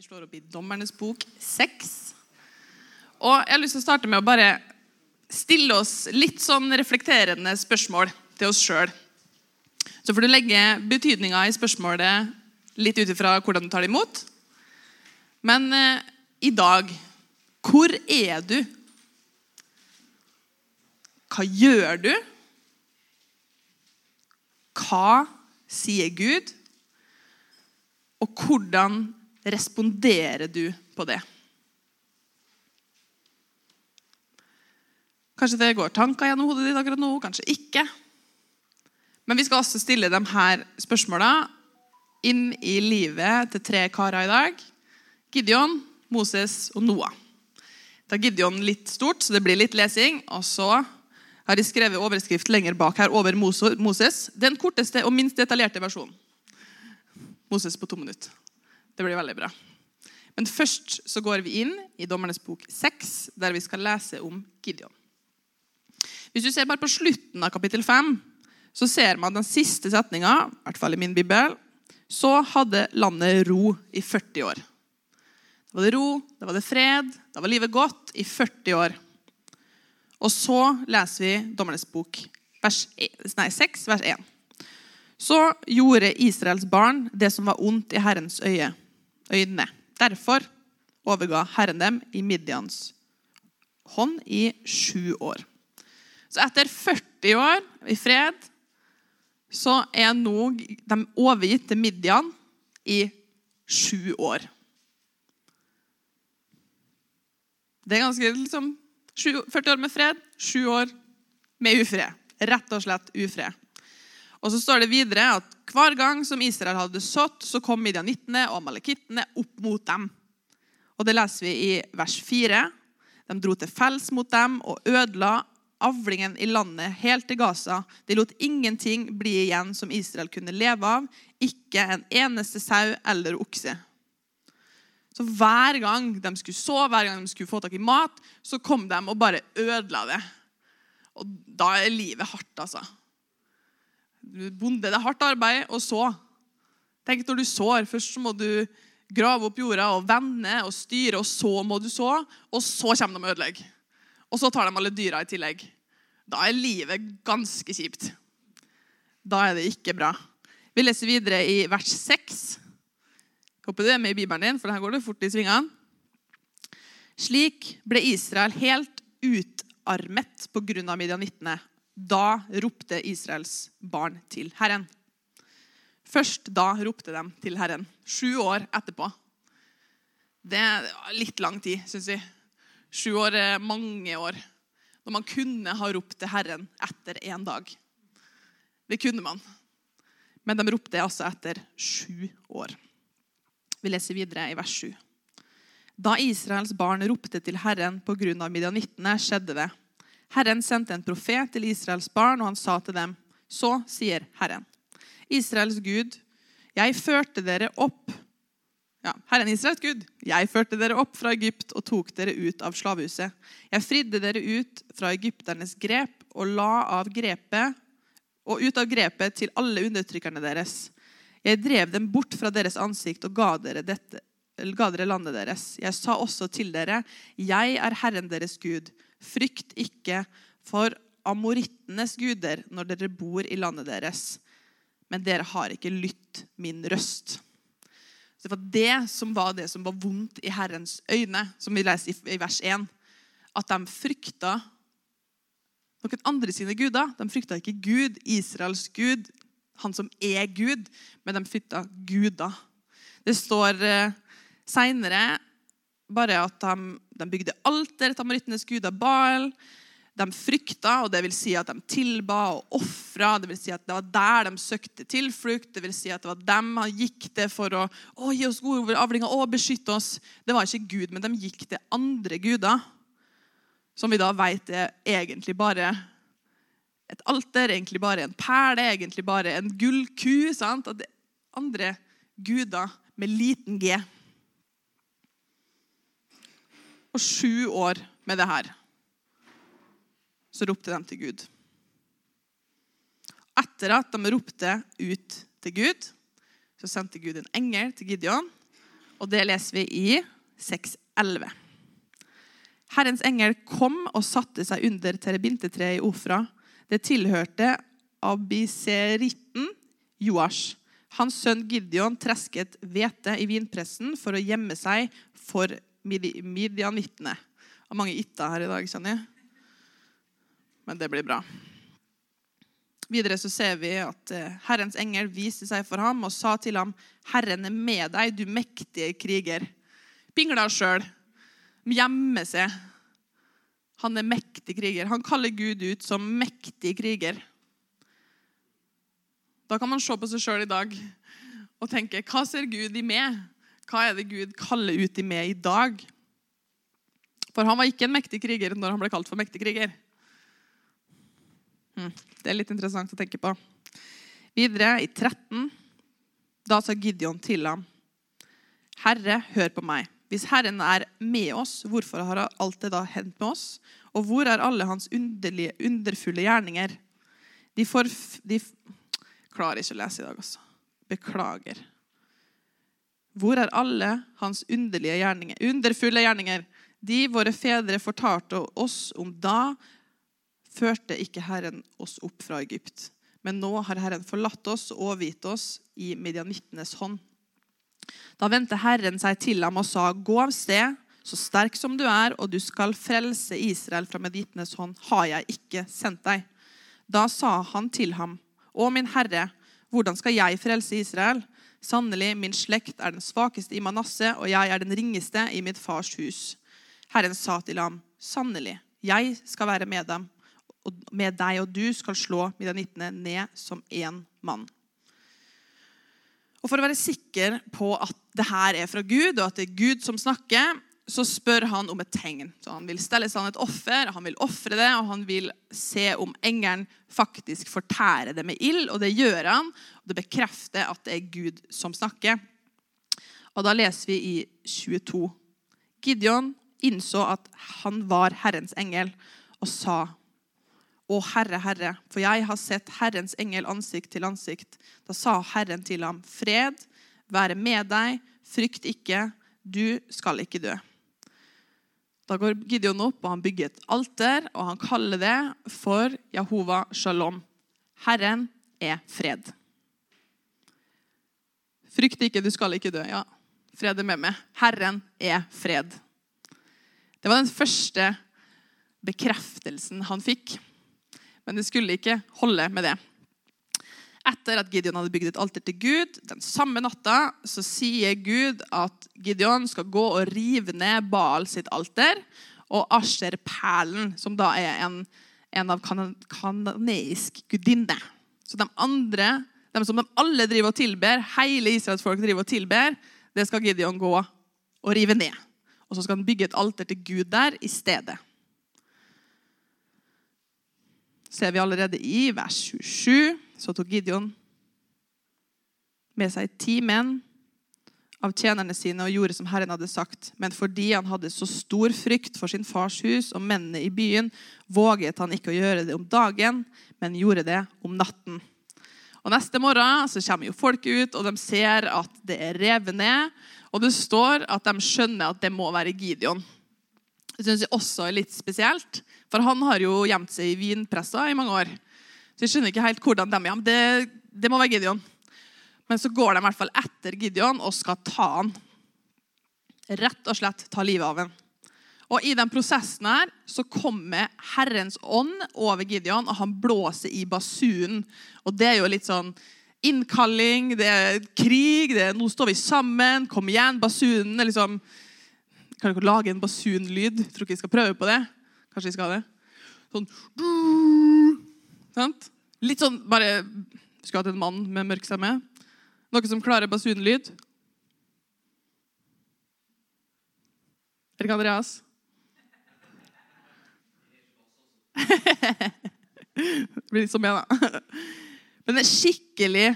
Slår opp i Dommernes bok 6. Og jeg har lyst til å starte med å bare stille oss litt sånn reflekterende spørsmål til oss sjøl. Så får du legge betydninga i spørsmålet litt ut ifra hvordan du tar det imot. Men eh, i dag hvor er du? Hva gjør du? Hva sier Gud? Og hvordan responderer du på det? Kanskje det går tanker gjennom hodet ditt akkurat nå, kanskje ikke. Men vi skal også stille de her spørsmåla inn i livet til tre karer i dag. Gideon, Moses og Noah. Da Gideon litt stort, så det blir litt lesing. Og så har de skrevet overskrift lenger bak her over Moses. Den korteste og minst detaljerte versjonen. Moses på to minutter. Det blir veldig bra. Men først så går vi inn i Dommernes bok 6, der vi skal lese om Gideon. Hvis du ser bare på slutten av kapittel 5, så ser man den siste setninga, i hvert fall i min bibel, så hadde landet ro i 40 år. Da var det ro, da var det fred, da var livet godt i 40 år. Og så leser vi Dommernes bok vers 1, nei, 6, vers 1. Så gjorde Israels barn det som var ondt i Herrens øye, øyne. Derfor overga Herren dem i Midians hånd i sju år. Så etter 40 år i fred så er nå de overgitt til Midian i sju år. Det er ganske liksom 40 år med fred, sju år med ufred. Rett og slett ufred. Og så står det videre at hver gang som Israel hadde sådd, så kom midjanittene og amalekittene opp mot dem. Og Det leser vi i vers 4. De dro til fells mot dem og ødela avlingen i landet helt til Gaza. De lot ingenting bli igjen som Israel kunne leve av, ikke en eneste sau eller okse. Så Hver gang de skulle så, hver gang de skulle få tak i mat, så kom de og bare ødela det. Og da er livet hardt, altså. Bonde, det er hardt arbeid å så. Tenk når du sår. Først må du grave opp jorda og vende og styre, og så må du så. Og så kommer de og ødelegger. Og så tar de alle dyra i tillegg. Da er livet ganske kjipt. Da er det ikke bra. Vi leser videre i vers 6. Håper du er med i Bibelen din, for her går det fort i svingene. Slik ble Israel helt utarmet pga. midjanittene. Da ropte Israels barn til Herren. Først da ropte de til Herren. Sju år etterpå. Det er litt lang tid, syns vi. Sju år er mange år. Når man kunne ha ropt til Herren etter én dag. Det kunne man. Men de ropte altså etter sju år. Vi leser videre i vers 7. Da Israels barn ropte til Herren pga. midjanittene, skjedde det. Herren sendte en profet til Israels barn, og han sa til dem, så sier Herren, Israels Gud, jeg førte dere opp ja, Herren Israels Gud, jeg førte dere opp fra Egypt og tok dere ut av slavehuset. Jeg fridde dere ut fra egypternes grep og la av grepet og ut av grepet til alle undertrykkerne deres. Jeg drev dem bort fra deres ansikt og ga dere, dette, ga dere landet deres. Jeg sa også til dere, jeg er Herren deres Gud. Frykt ikke for amorittenes guder når dere bor i landet deres. Men dere har ikke lytt min røst. Så Det var det som var det som var vondt i Herrens øyne, som vi leser i vers 1. At de frykta noen andre sine guder. De frykta ikke Gud, Israels Gud, han som er Gud, men de frykta guder. Det står eh, seinere bare at de, de bygde alter til amorittenes guder Baal. De frykta, og det vil si at de tilba og ofra. Det vil si at det var der de søkte tilflukt. Det vil si at det var dem han gikk til for å, å gi oss gode avlinger og beskytte oss. Det var ikke Gud, men de gikk til andre guder. Som vi da vet er egentlig bare et alter, egentlig bare en perle, egentlig bare en gullku. sant? At det andre guder med liten g. Og sju år med det her så ropte de til Gud. Etter at de ropte ut til Gud, så sendte Gud en engel til Gideon. Og det leser vi i 6.11. Herrens engel kom og satte seg under terebintetreet i Ofra. Det tilhørte abiseritten Joash. Hans sønn Gideon tresket hvete i vinpressen for å gjemme seg for midianittene. Det mange itter her i dag, kjenner jeg. Men det blir bra. Videre så ser vi at eh, Herrens engel viste seg for ham og sa til ham, 'Herren er med deg, du mektige kriger.' Pingla sjøl. Gjemmer seg. Han er mektig kriger. Han kaller Gud ut som mektig kriger. Da kan man se på seg sjøl i dag og tenke, hva ser Gud i meg? Hva er det Gud kaller ut i meg i dag? For han var ikke en mektig kriger når han ble kalt for mektig kriger. Hm, det er litt interessant å tenke på. Videre, i 13, da sa Gideon til ham, Herre, hør på meg. Hvis Herren er med oss, hvorfor har alt det da hendt med oss? Og hvor er alle hans underlige, underfulle gjerninger? De, forf... de klarer ikke å lese i dag, altså. Beklager. Hvor er alle hans gjerninger, underfulle gjerninger? De våre fedre fortalte oss om da, førte ikke Herren oss opp fra Egypt. Men nå har Herren forlatt oss og overgitt oss i medianittenes hånd. Da vendte Herren seg til ham og sa, gå av sted, så sterk som du er, og du skal frelse Israel fra medittenes hånd, har jeg ikke sendt deg. Da sa han til ham, å min Herre, hvordan skal jeg frelse Israel? Sannelig, min slekt er den svakeste i Manasseh, og jeg er den ringeste i mitt fars hus. Herren sa til ham, sannelig, jeg skal være med dem, og med deg, og du skal slå midjanittene ned som én mann. Og For å være sikker på at det her er fra Gud, og at det er Gud som snakker, så spør han om et tegn. Så Han vil stelle seg an et offer, han vil ofre det, og han vil se om engelen faktisk fortærer det med ild. Og det gjør han. og Det bekrefter at det er Gud som snakker. Og Da leser vi i 22. Gideon innså at han var Herrens engel, og sa å Herre, Herre, for jeg har sett Herrens engel ansikt til ansikt. Da sa Herren til ham, fred være med deg, frykt ikke, du skal ikke dø. Da går Gideon opp, og han bygger et alter, og han kaller det for Jehova Shalom. Herren er fred. Frykt ikke, du skal ikke dø. Ja, fred er med meg. Herren er fred. Det var den første bekreftelsen han fikk. Men det skulle ikke holde med det. Etter at Gideon hadde bygd et alter til Gud, den samme natta så sier Gud at Gideon skal gå og rive ned Baal sitt alter og Asher-perlen, som da er en, en av kanoneisk gudinne. Så de andre, de som de alle driver og tilber, hele Israels folk driver og tilber, det skal Gideon gå og rive ned. Og så skal han bygge et alter til Gud der i stedet ser vi allerede i vers 27. Så tok Gideon med seg ti menn av tjenerne sine og gjorde som Herren hadde sagt. Men fordi han hadde så stor frykt for sin fars hus og mennene i byen, våget han ikke å gjøre det om dagen, men gjorde det om natten. Og Neste morgen så kommer jo folket ut, og de ser at det er revet ned. Og det står at de skjønner at det må være Gideon. Det syns jeg også er litt spesielt. For han har jo gjemt seg i vinpressa i mange år. Så jeg skjønner ikke helt hvordan de er. Det, det må være Gideon. Men så går de i hvert fall etter Gideon og skal ta han. Rett og slett ta livet av han. Og I den prosessen her så kommer Herrens ånd over Gideon, og han blåser i basunen. Og Det er jo litt sånn innkalling, det er krig, det er 'nå står vi sammen', kom igjen, basunen er liksom Kan dere lage en basunlyd? Tror ikke vi skal prøve på det. Kanskje vi skal ha det? Sånn sant? Litt sånn bare Skulle hatt en mann med mørk stemme. Noe som klarer basunlyd. Erik Andreas? det blir litt som meg, da. Men en skikkelig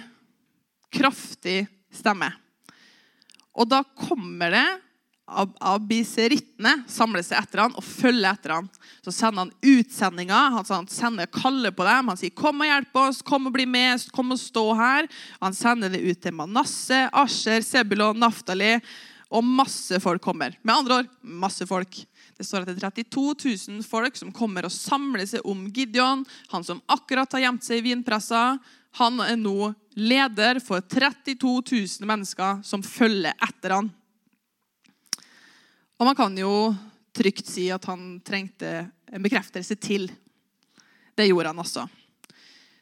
kraftig stemme. Og da kommer det abiserittene samler seg etter han og følger etter han. Så sender han utsendinger. Han, sender kaller på dem. Han sier 'Kom og hjelp oss. Kom og bli med. Kom og stå her.' Han sender det ut til Manasseh, Asher, Sebulon, Naftali Og masse folk kommer. Med andre ord masse folk. Det står at det er 32 000 folk som kommer og samler seg om Gideon, han som akkurat har gjemt seg i vinpressa. Han er nå leder for 32 000 mennesker som følger etter han. Og man kan jo trygt si at han trengte en bekreftelse til. Det gjorde han også.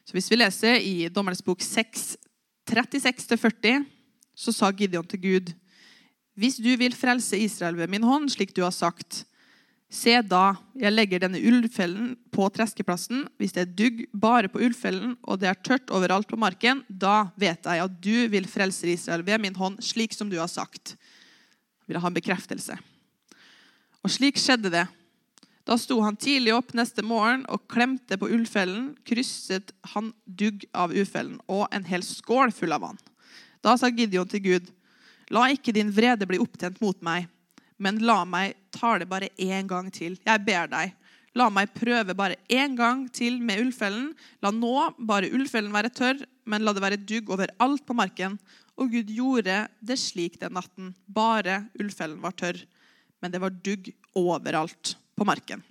Så Hvis vi leser i Dommernes bok 6, 36-40, så sa Gideon til Gud.: Hvis du vil frelse Israel ved min hånd, slik du har sagt, Se da, jeg legger denne ullfellen på treskeplassen. Hvis det er dugg bare på ullfellen, og det er tørt overalt på marken, da vet jeg at du vil frelse Israel ved min hånd, slik som du har sagt. Jeg vil ha en bekreftelse. Og slik skjedde det. Da sto han tidlig opp neste morgen og klemte på ullfellen. Krysset han dugg av ufellen og en hel skål full av vann. Da sa Gideon til Gud, la ikke din vrede bli opptent mot meg men la meg ta det bare én gang til. Jeg ber deg. La meg prøve bare én gang til med ullfellen. La nå bare ullfellen være tørr, men la det være dugg overalt på marken. Og Gud gjorde det slik den natten. Bare ullfellen var tørr, men det var dugg overalt på marken.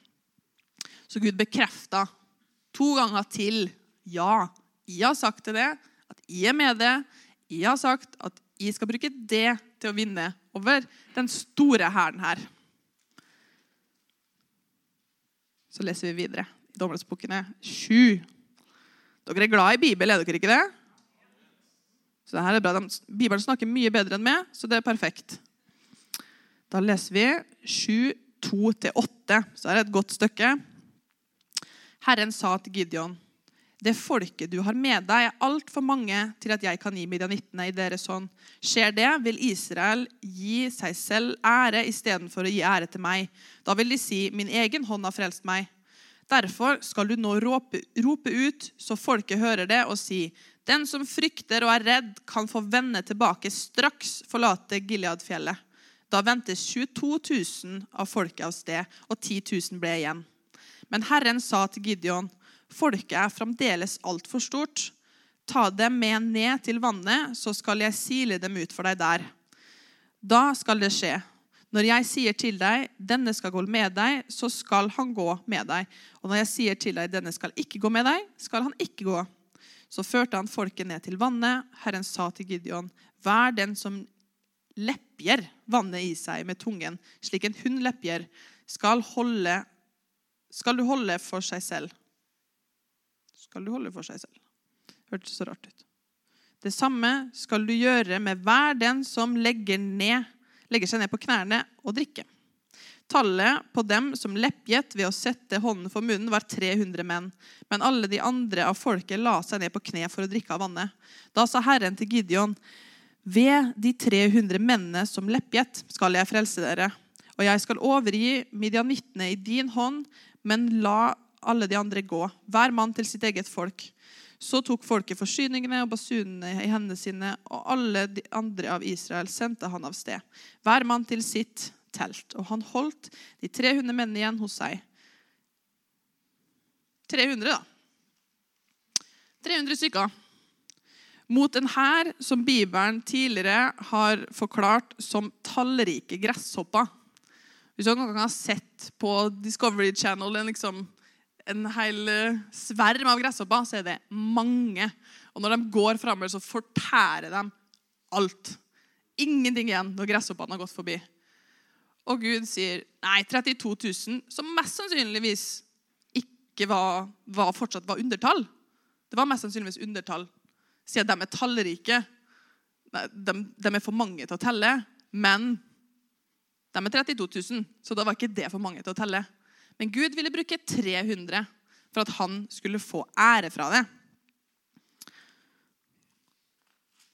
Så Gud bekrefta to ganger til. Ja, jeg har sagt til det, at jeg er med det. Jeg har sagt at jeg skal bruke det til å vinne over den store hæren her. Så leser vi videre i Dommersbukene 7. Dere er glad i Bibelen, er dere ikke det? Så det her er bra. Bibelen snakker mye bedre enn meg, så det er perfekt. Da leser vi 7, 2-8. Så er det et godt stykke. Herren sa til Gideon det folket du har med deg, er altfor mange til at jeg kan gi midjanittene i deres hånd. Skjer det, vil Israel gi seg selv ære istedenfor å gi ære til meg. Da vil de si, min egen hånd har frelst meg. Derfor skal du nå rope, rope ut, så folket hører det, og si, den som frykter og er redd, kan få vende tilbake straks forlate Gileadfjellet. Da ventes 22 000 av folket av sted, og 10 000 ble igjen. Men Herren sa til Gideon, Folket er fremdeles altfor stort. Ta dem med ned til vannet, så skal jeg sile dem ut for deg der. Da skal det skje. Når jeg sier til deg, 'Denne skal gå med deg', så skal han gå med deg. Og når jeg sier til deg, 'Denne skal ikke gå med deg', skal han ikke gå. Så førte han folket ned til vannet. Herren sa til Gideon, 'Vær den som leppjer vannet i seg med tungen, slik en hund lepjer, skal, holde, skal du holde for seg selv.' skal du holde for seg selv. Hørtes så rart ut. Det samme skal du gjøre med hver den som legger, ned, legger seg ned på knærne og drikker. Tallet på dem som leppjet ved å sette hånden for munnen, var 300 menn. Men alle de andre av folket la seg ned på kne for å drikke av vannet. Da sa Herren til Gideon, ved de 300 mennene som leppjet, skal jeg frelse dere. Og jeg skal overgi midjanittene i din hånd, men la alle de andre gå, hver mann til sitt eget folk. Så tok folket forsyningene og basunene i hendene sine, og alle de andre av Israel sendte han av sted, hver mann til sitt telt. Og han holdt de 300 mennene igjen hos seg. 300, da. 300 stykker. Mot en hær som Bibelen tidligere har forklart som tallrike gresshopper. Hvis du noen gang har sett på Discovery Channel en liksom en hel eh, sverm av gresshopper, så er det mange. Og når de går framover, så fortærer de alt. Ingenting igjen når gresshoppene har gått forbi. Og Gud sier nei, 32 000, som mest sannsynligvis ikke var, var, fortsatt var undertall. Det var mest sannsynligvis undertall, siden de er tallrike. De, de, er for mange til å telle, men de er 32 000, så da var ikke det for mange til å telle. Men Gud ville bruke 300 for at han skulle få ære fra det.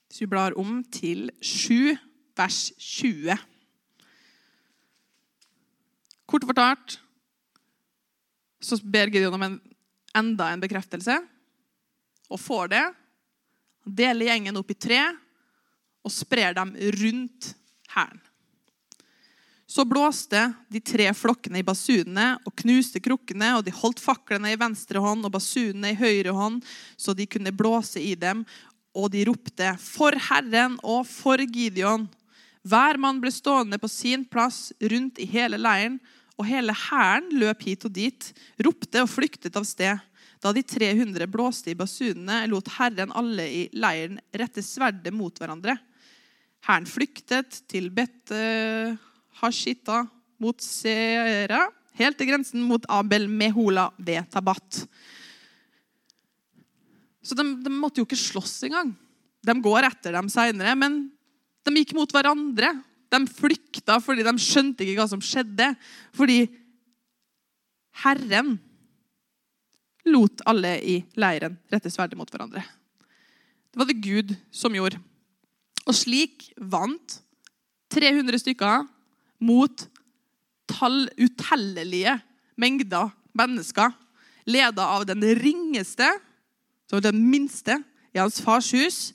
Hvis vi blar om til 7, vers 20. Kort fortalt så ber Gideon om en, enda en bekreftelse, og får det. Deler gjengen opp i tre og sprer dem rundt hæren. Så blåste de tre flokkene i basunene og knuste krukkene, og de holdt faklene i venstre hånd og basunene i høyre hånd, så de kunne blåse i dem. Og de ropte, 'For Herren og for Gideon!' Hver mann ble stående på sin plass rundt i hele leiren, og hele hæren løp hit og dit, ropte og flyktet av sted. Da de 300 blåste i basunene, lot Herren alle i leiren rette sverdet mot hverandre. Hæren flyktet til Bet Hashita mot Sera, helt til grensen mot Abel Mehola ved Tabat. Så de, de måtte jo ikke slåss engang. De går etter dem seinere, men de gikk mot hverandre. De flykta fordi de skjønte ikke hva som skjedde. Fordi Herren lot alle i leiren rette sverdet mot hverandre. Det var det Gud som gjorde. Og slik vant 300 stykker mot tall, utellelige mengder mennesker, leda av den ringeste, som den minste, i hans fars hus,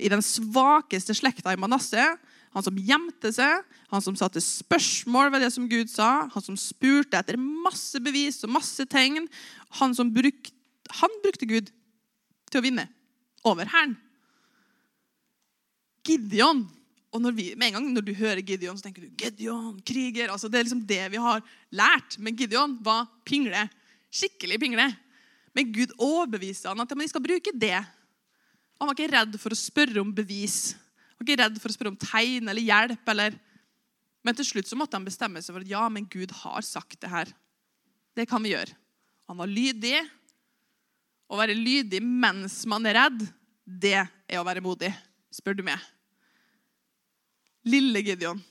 i den svakeste slekta i Manasseh. Han som gjemte seg, han som satte spørsmål ved det som Gud sa, han som spurte etter masse bevis og masse tegn. Han som brukte, han brukte Gud til å vinne over Hæren. Gideon. Og når vi, med en gang når du hører Gideon, så tenker du Gideon, kriger. altså Det er liksom det vi har lært. Men Gideon var pingle. Skikkelig pingle. Men Gud overbeviste han at de skal bruke det. Han var ikke redd for å spørre om bevis. Var ikke redd for å spørre om tegn eller hjelp. Eller... Men til slutt så måtte han bestemme seg for at ja, men Gud har sagt det her. Det kan vi gjøre. Han var lydig. Å være lydig mens man er redd, det er å være modig spør du meg. Lille Gideon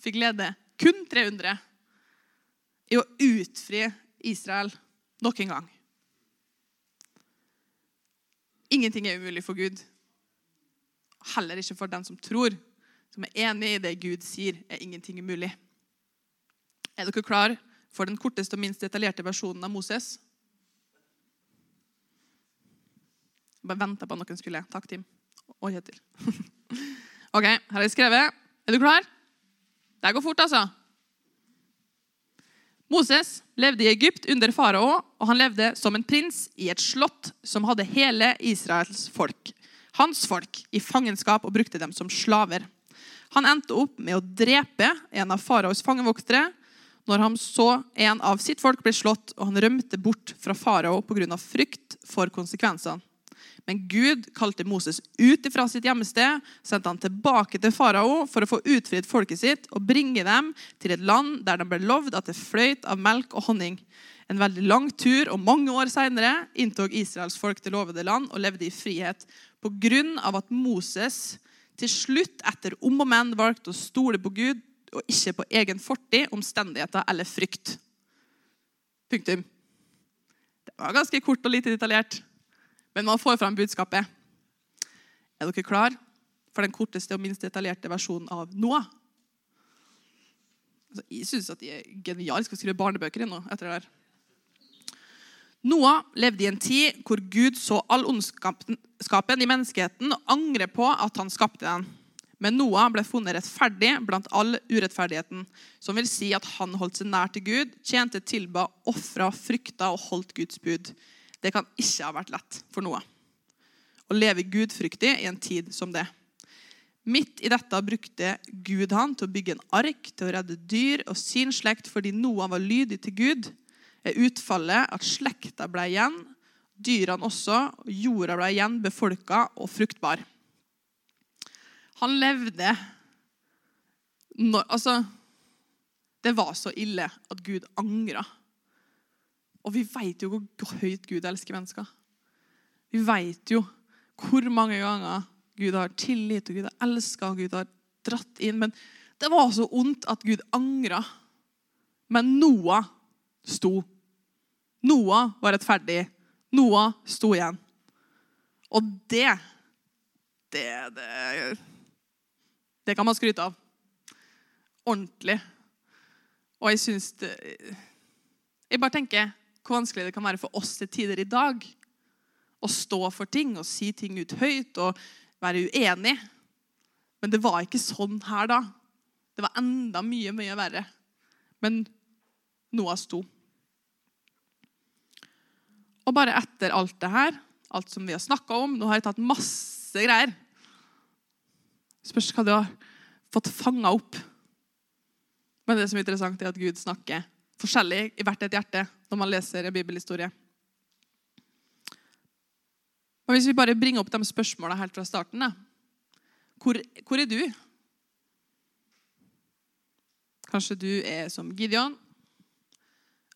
fikk lede kun 300 i å utfri Israel nok en gang. Ingenting er umulig for Gud. Heller ikke for den som tror. Som er enig i det Gud sier, er ingenting umulig. Er dere klar for den korteste og minst detaljerte versjonen av Moses? Jeg bare venta på at noen skulle. Takk, Tim og Kjetil. OK, her har jeg skrevet. Er du klar? Det går fort, altså. Moses levde i Egypt under farao, og han levde som en prins i et slott som hadde hele Israels folk, hans folk, i fangenskap og brukte dem som slaver. Han endte opp med å drepe en av faraos fangevoktere når han så en av sitt folk bli slått, og han rømte bort fra farao pga. frykt for konsekvensene. Men Gud kalte Moses ut fra sitt hjemmested, sendte han tilbake til farao for å få utfridd folket sitt og bringe dem til et land der de ble lovd at det fløyt av melk og honning. En veldig lang tur, og mange år senere inntok Israels folk det lovede land og levde i frihet pga. at Moses til slutt, etter om og men, valgte å stole på Gud og ikke på egen fortid, omstendigheter eller frykt. Punktum. Det var ganske kort og lite detaljert. Men man får fram budskapet. Er dere klar for den korteste og minst detaljerte versjonen av Noah? Altså, jeg syns de er geniale. Skal skrive barnebøker ennå etter det der. Noah levde i en tid hvor Gud så all ondskapen i menneskeheten og angrer på at han skapte den. Men Noah ble funnet rettferdig blant all urettferdigheten, som vil si at han holdt seg nær til Gud, tjente, tilba, ofra, frykta og holdt Guds bud. Det kan ikke ha vært lett for Noah å leve gudfryktig i en tid som det. Midt i dette brukte Gud han til å bygge en ark til å redde dyr og sin slekt fordi Noah var lydig til Gud. Er utfallet at slekta ble igjen, dyrene også, og jorda ble igjen befolka og fruktbar. Han levde når, Altså Det var så ille at Gud angra og vi vet jo hvor høyt Gud elsker mennesker. Vi vet jo hvor mange ganger Gud har tillit, og Gud har elska, og Gud har dratt inn. Men det var så ondt at Gud angra. Men Noah sto. Noah var rettferdig. Noah sto igjen. Og det Det, det, det kan man skryte av. Ordentlig. Og jeg syns det Jeg bare tenker hvor vanskelig det kan være for oss til tider i dag å stå for ting og si ting ut høyt og være uenig. Men det var ikke sånn her da. Det var enda mye, mye verre. Men Noah sto. Og bare etter alt det her, alt som vi har snakka om Nå har jeg tatt masse greier. Spørs hva du har fått fanga opp. Men det som er interessant, er at Gud snakker forskjellig i hvert et hjerte når man leser en bibelhistorie. Og Hvis vi bare bringer opp de spørsmåla helt fra starten. Hvor, hvor er du? Kanskje du er som Gideon.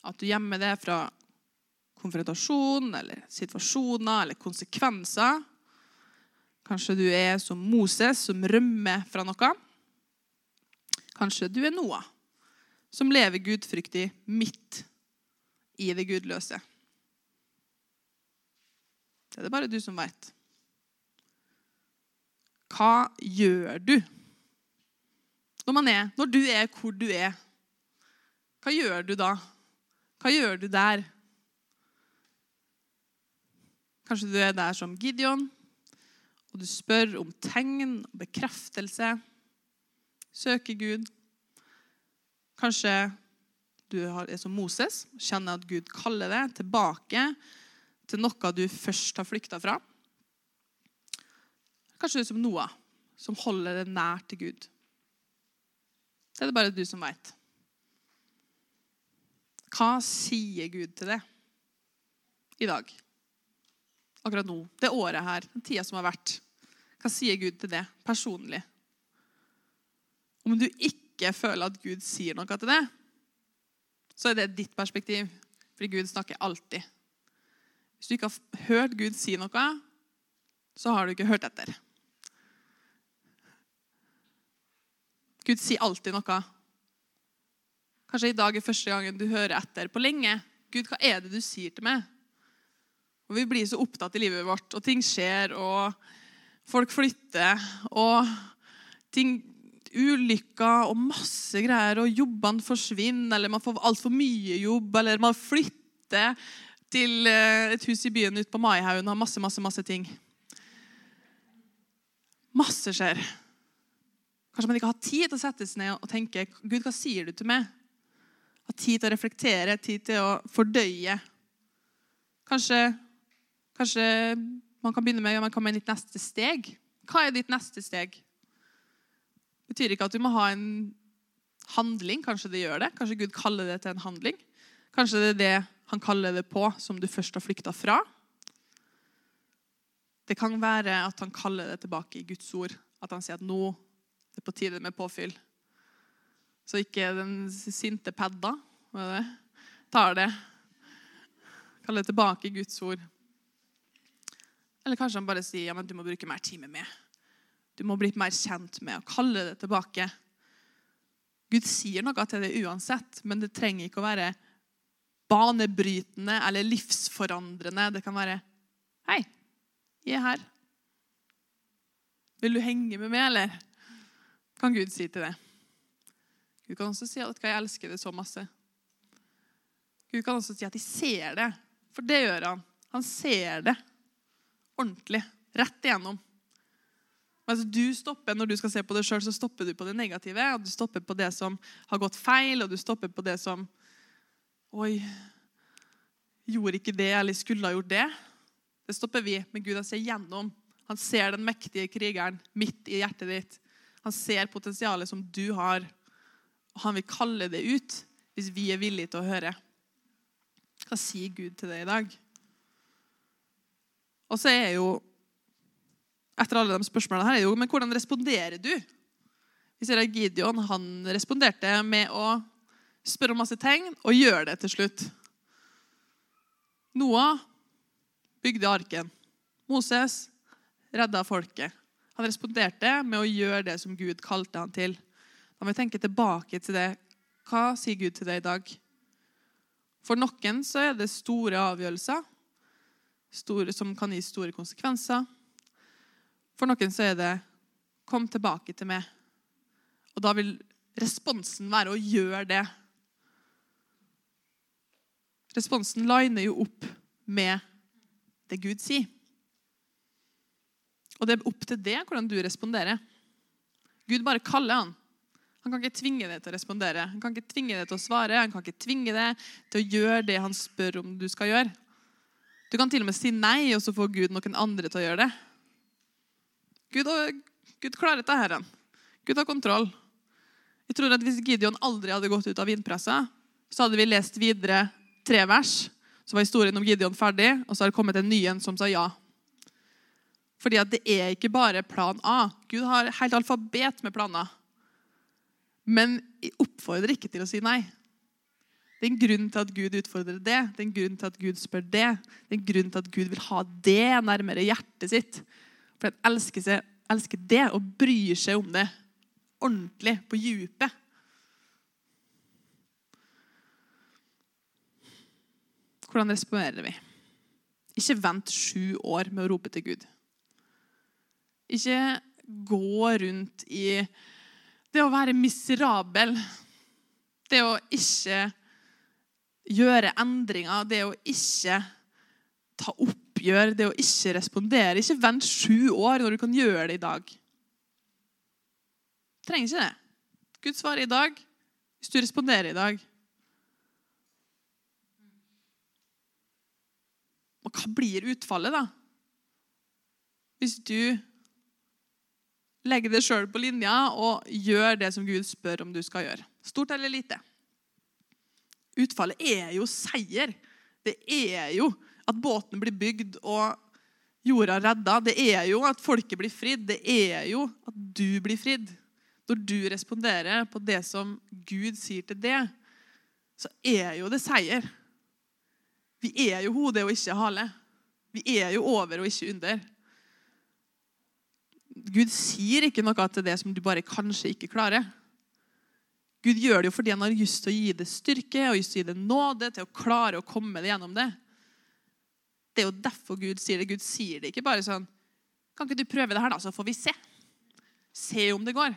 At du gjemmer det fra konfrontasjon eller situasjoner eller konsekvenser. Kanskje du er som Moses, som rømmer fra noe. Kanskje du er Noah, som lever gudfryktig midt i det gudløse. Det er det bare du som veit. Hva gjør du når, man er, når du er hvor du er? Hva gjør du da? Hva gjør du der? Kanskje du er der som Gideon, og du spør om tegn og bekreftelse. Søker Gud. Kanskje du er som Moses, kjenner at Gud kaller deg tilbake til noe du først har flykta fra. Kanskje du er som Noah, som holder det nær til Gud. Det er det bare du som veit. Hva sier Gud til deg i dag? Akkurat nå, det året her, den tida som har vært. Hva sier Gud til det personlig? Om du ikke føler at Gud sier noe til det, så er det ditt perspektiv. Fordi Gud snakker alltid. Hvis du ikke har hørt Gud si noe, så har du ikke hørt etter. Gud sier alltid noe. Kanskje i dag er første gangen du hører etter på lenge. Gud, hva er det du sier til meg? Og Vi blir så opptatt i livet vårt, og ting skjer, og folk flytter, og ting ulykker og masse greier, og jobbene forsvinner, eller man får altfor mye jobb, eller man flytter til eh, et hus i byen ute på Maihaugen og har masse, masse, masse ting. Masse skjer. Kanskje man ikke har tid til å sette seg ned og tenke Gud, hva sier du til meg? Har tid til å reflektere, tid til å fordøye. Kanskje, kanskje man kan begynne med man kan i ditt neste steg. Hva er ditt neste steg? Det betyr ikke at du må ha en handling. Kanskje det gjør det. Kanskje Gud kaller det til en handling. Kanskje det er det han kaller det på som du først har flykta fra. Det kan være at han kaller det tilbake i Guds ord. At han sier at nå det er på tide med påfyll. Så ikke den sinte padda tar det. Kaller det tilbake i Guds ord. Eller kanskje han bare sier ja, men du må bruke mer tid med meg. Du må bli mer kjent med å kalle det tilbake. Gud sier noe til det uansett, men det trenger ikke å være banebrytende eller livsforandrende. Det kan være Hei, jeg er her. Vil du henge med meg, eller? kan Gud si til det. Gud kan også si at jeg elsker det så masse. Gud kan også si at de ser det, for det gjør han. Han ser det ordentlig, rett igjennom. Altså, du stopper Når du skal se på det sjøl, så stopper du på det negative. og Du stopper på det som har gått feil, og du stopper på det som Oi, gjorde ikke det, eller skulle ha gjort det. Det stopper vi. Men Gud han ser gjennom. Han ser den mektige krigeren midt i hjertet ditt. Han ser potensialet som du har, og han vil kalle det ut hvis vi er villige til å høre. Hva sier Gud til deg i dag? Og så er jo etter alle de spørsmålene her, er jo, men hvordan responderer du? Vi ser at Gideon han responderte med å spørre om masse tegn og gjøre det til slutt. Noah bygde arken. Moses redda folket. Han responderte med å gjøre det som Gud kalte han til. Da må vi tenke tilbake til det. Hva sier Gud til deg i dag? For noen så er det store avgjørelser store, som kan gi store konsekvenser. For noen så er det 'kom tilbake til meg'. Og da vil responsen være å gjøre det. Responsen liner jo opp med det Gud sier. Og det er opp til det hvordan du responderer. Gud bare kaller han. Han kan ikke tvinge deg til å respondere. Han kan ikke tvinge deg til å svare. Han kan ikke tvinge deg til å gjøre det han spør om du skal gjøre. Du kan til og med si nei, og så får Gud noen andre til å gjøre det. Gud, Gud klarer dette. Herren. Gud har kontroll. Jeg tror at Hvis Gideon aldri hadde gått ut av vinpressa, så hadde vi lest videre tre vers. Så var historien om Gideon ferdig, og så har det kommet en ny en som sa ja. Fordi at det er ikke bare plan A. Gud har helt alfabet med planer. Men jeg oppfordrer ikke til å si nei. Det er en grunn til at Gud utfordrer det. Det er en grunn til at Gud spør det. Det er en grunn til at Gud vil ha det nærmere hjertet sitt. For han elsker, seg, elsker det og bryr seg om det ordentlig, på djupet. Hvordan responderer vi? Ikke vent sju år med å rope til Gud. Ikke gå rundt i det å være miserabel. Det å ikke gjøre endringer, det å ikke ta oppgjør, det å ikke respondere. Ikke vent sju år når du kan gjøre det i dag. Du trenger ikke det. Gud svarer i dag hvis du responderer i dag. Og hva blir utfallet, da? Hvis du legger deg sjøl på linja og gjør det som Gud spør om du skal gjøre. Stort eller lite. Utfallet er jo seier. Det er jo at båten blir bygd og jorda redda. Det er jo at folket blir fridd. Det er jo at du blir fridd. Når du responderer på det som Gud sier til det, så er jo det seier. Vi er jo hodet og ikke hale. Vi er jo over og ikke under. Gud sier ikke noe til det som du bare kanskje ikke klarer. Gud gjør det jo fordi han har lyst til å gi det styrke og lyst til å gi det nåde til å klare å komme det gjennom det. Det er jo derfor Gud sier det. Gud sier det ikke bare sånn Kan ikke du prøve det her, da, så får vi se? Se om det går.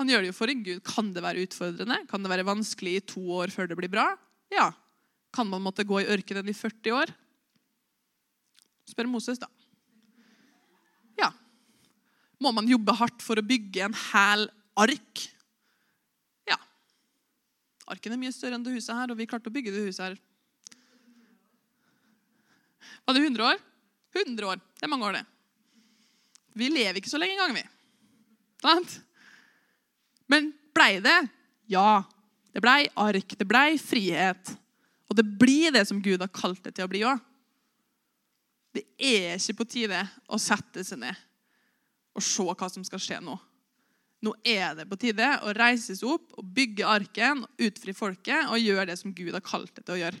Han gjør det jo for en Gud. Kan det være utfordrende? Kan det være vanskelig i to år før det blir bra? Ja. Kan man måtte gå i ørkenen i 40 år? Spør Moses, da. Ja. Må man jobbe hardt for å bygge en hæl ark? Arken er mye større enn det huset her, og vi klarte å bygge det huset her. Var det 100 år? 100 år. Det er mange år, det. Vi lever ikke så lenge engang, vi. Sant? Men blei det? Ja. Det blei ark, det blei frihet. Og det blir det som Gud har kalt det til å bli òg. Det er ikke på tide å sette seg ned og se hva som skal skje nå. Nå er det på tide å reise seg opp og bygge arken, utfri folket og gjøre det som Gud har kalt det til å gjøre.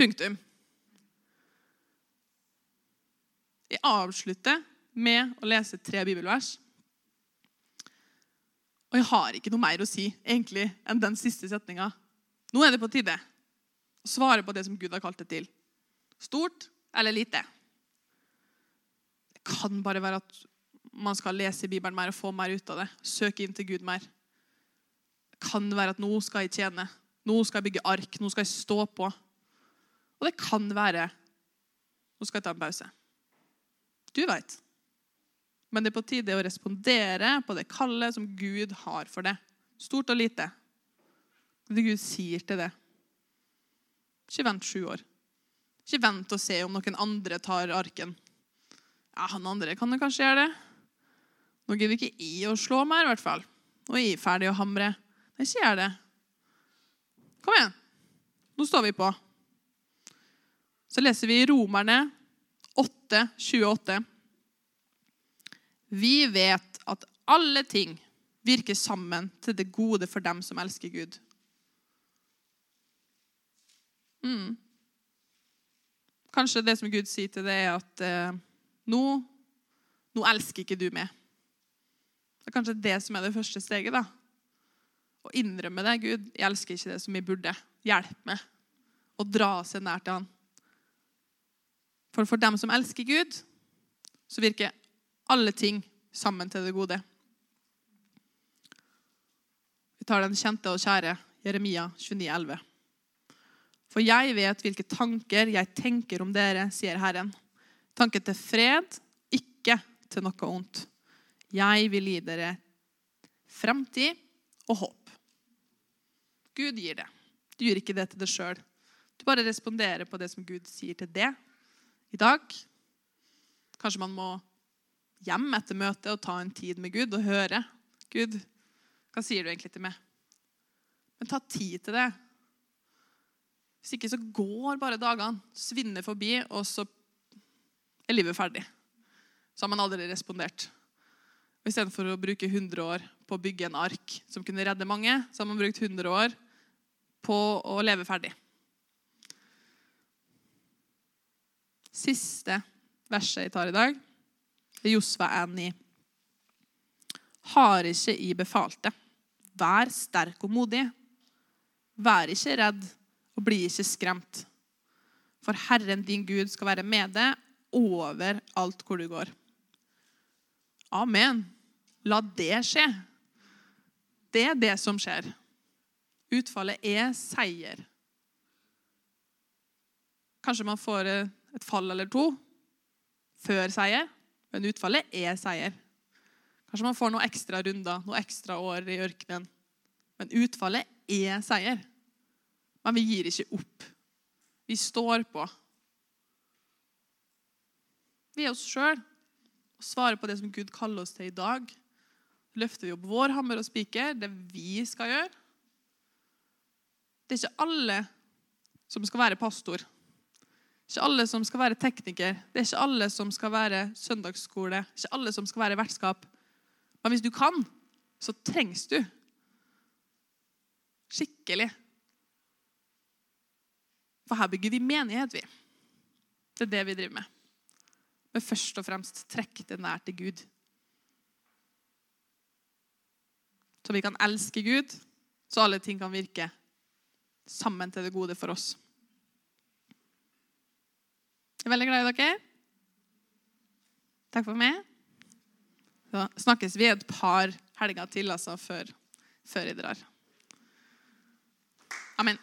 Punktum. Jeg avslutter med å lese tre bibelvers. Og jeg har ikke noe mer å si egentlig enn den siste setninga. Nå er det på tide å svare på det som Gud har kalt det til. Stort eller lite. Det kan bare være at man skal lese Bibelen mer og få mer ut av det. Søke inn til Gud mer. Det kan være at nå skal jeg tjene. Nå skal jeg bygge ark. Nå skal jeg stå på. Og det kan være nå skal jeg ta en pause. Du veit. Men det er på tide å respondere på det kallet som Gud har for det. Stort og lite. Det Gud sier til det. Ikke vent sju år. Ikke vent og se om noen andre tar arken. Ja, han andre kan jo kanskje gjøre det. Nå gidder ikke i å slå mer, i hvert fall. Nå er jeg ferdig å hamre. Nei, ikke gjør det. Kom igjen. Nå står vi på. Så leser vi Romerne 8, 28. Vi vet at alle ting virker sammen til det gode for dem som elsker Gud. Mm. Kanskje det som Gud sier til deg, er at eh, nå, nå elsker ikke du meg. Det er kanskje det som er det første steget. da. Å innrømme det. Gud, jeg elsker ikke det som jeg burde. Hjelp meg å dra seg nær til Han. For for dem som elsker Gud, så virker alle ting sammen til det gode. Vi tar den kjente og kjære Jeremia 29, 11. For jeg vet hvilke tanker jeg tenker om dere, sier Herren. Tanker til fred, ikke til noe ondt. Jeg vil gi dere fremtid og håp. Gud gir det. Du gjør ikke det til deg sjøl. Du bare responderer på det som Gud sier til det i dag. Kanskje man må hjem etter møtet og ta en tid med Gud og høre. Gud, hva sier du egentlig til meg? Men ta tid til det. Hvis ikke så går bare dagene, svinner forbi, og så er livet ferdig. Så har man aldri respondert. Og Istedenfor å bruke 100 år på å bygge en ark som kunne redde mange, så har man brukt 100 år på å leve ferdig. Siste verset jeg tar i dag, er Josva 1,9. Har ikke I befalte. Vær sterk og modig. Vær ikke redd og bli ikke skremt. For Herren din Gud skal være med deg over alt hvor du går. Amen. La det skje. Det er det som skjer. Utfallet er seier. Kanskje man får et fall eller to før seier, men utfallet er seier. Kanskje man får noen ekstra runder, noen ekstra år i ørkenen. Men utfallet er seier. Men vi gir ikke opp. Vi står på. Vi er oss sjøl og svare på det som Gud kaller oss til i dag. Løfter vi opp vår hammer og spiker, det vi skal gjøre. Det er ikke alle som skal være pastor. Det er ikke alle som skal være tekniker. Det er ikke alle som skal være søndagsskole. Det er ikke alle som skal være vertskap. Men hvis du kan, så trengs du. Skikkelig. For her bygger vi menighet, vi. Det er det vi driver med. Men først og fremst trekk det nær til Gud. Så vi kan elske Gud, så alle ting kan virke sammen til det gode for oss. Jeg er veldig glad i dere. Takk for meg. Så snakkes vi et par helger til altså, før, før jeg drar. Amen.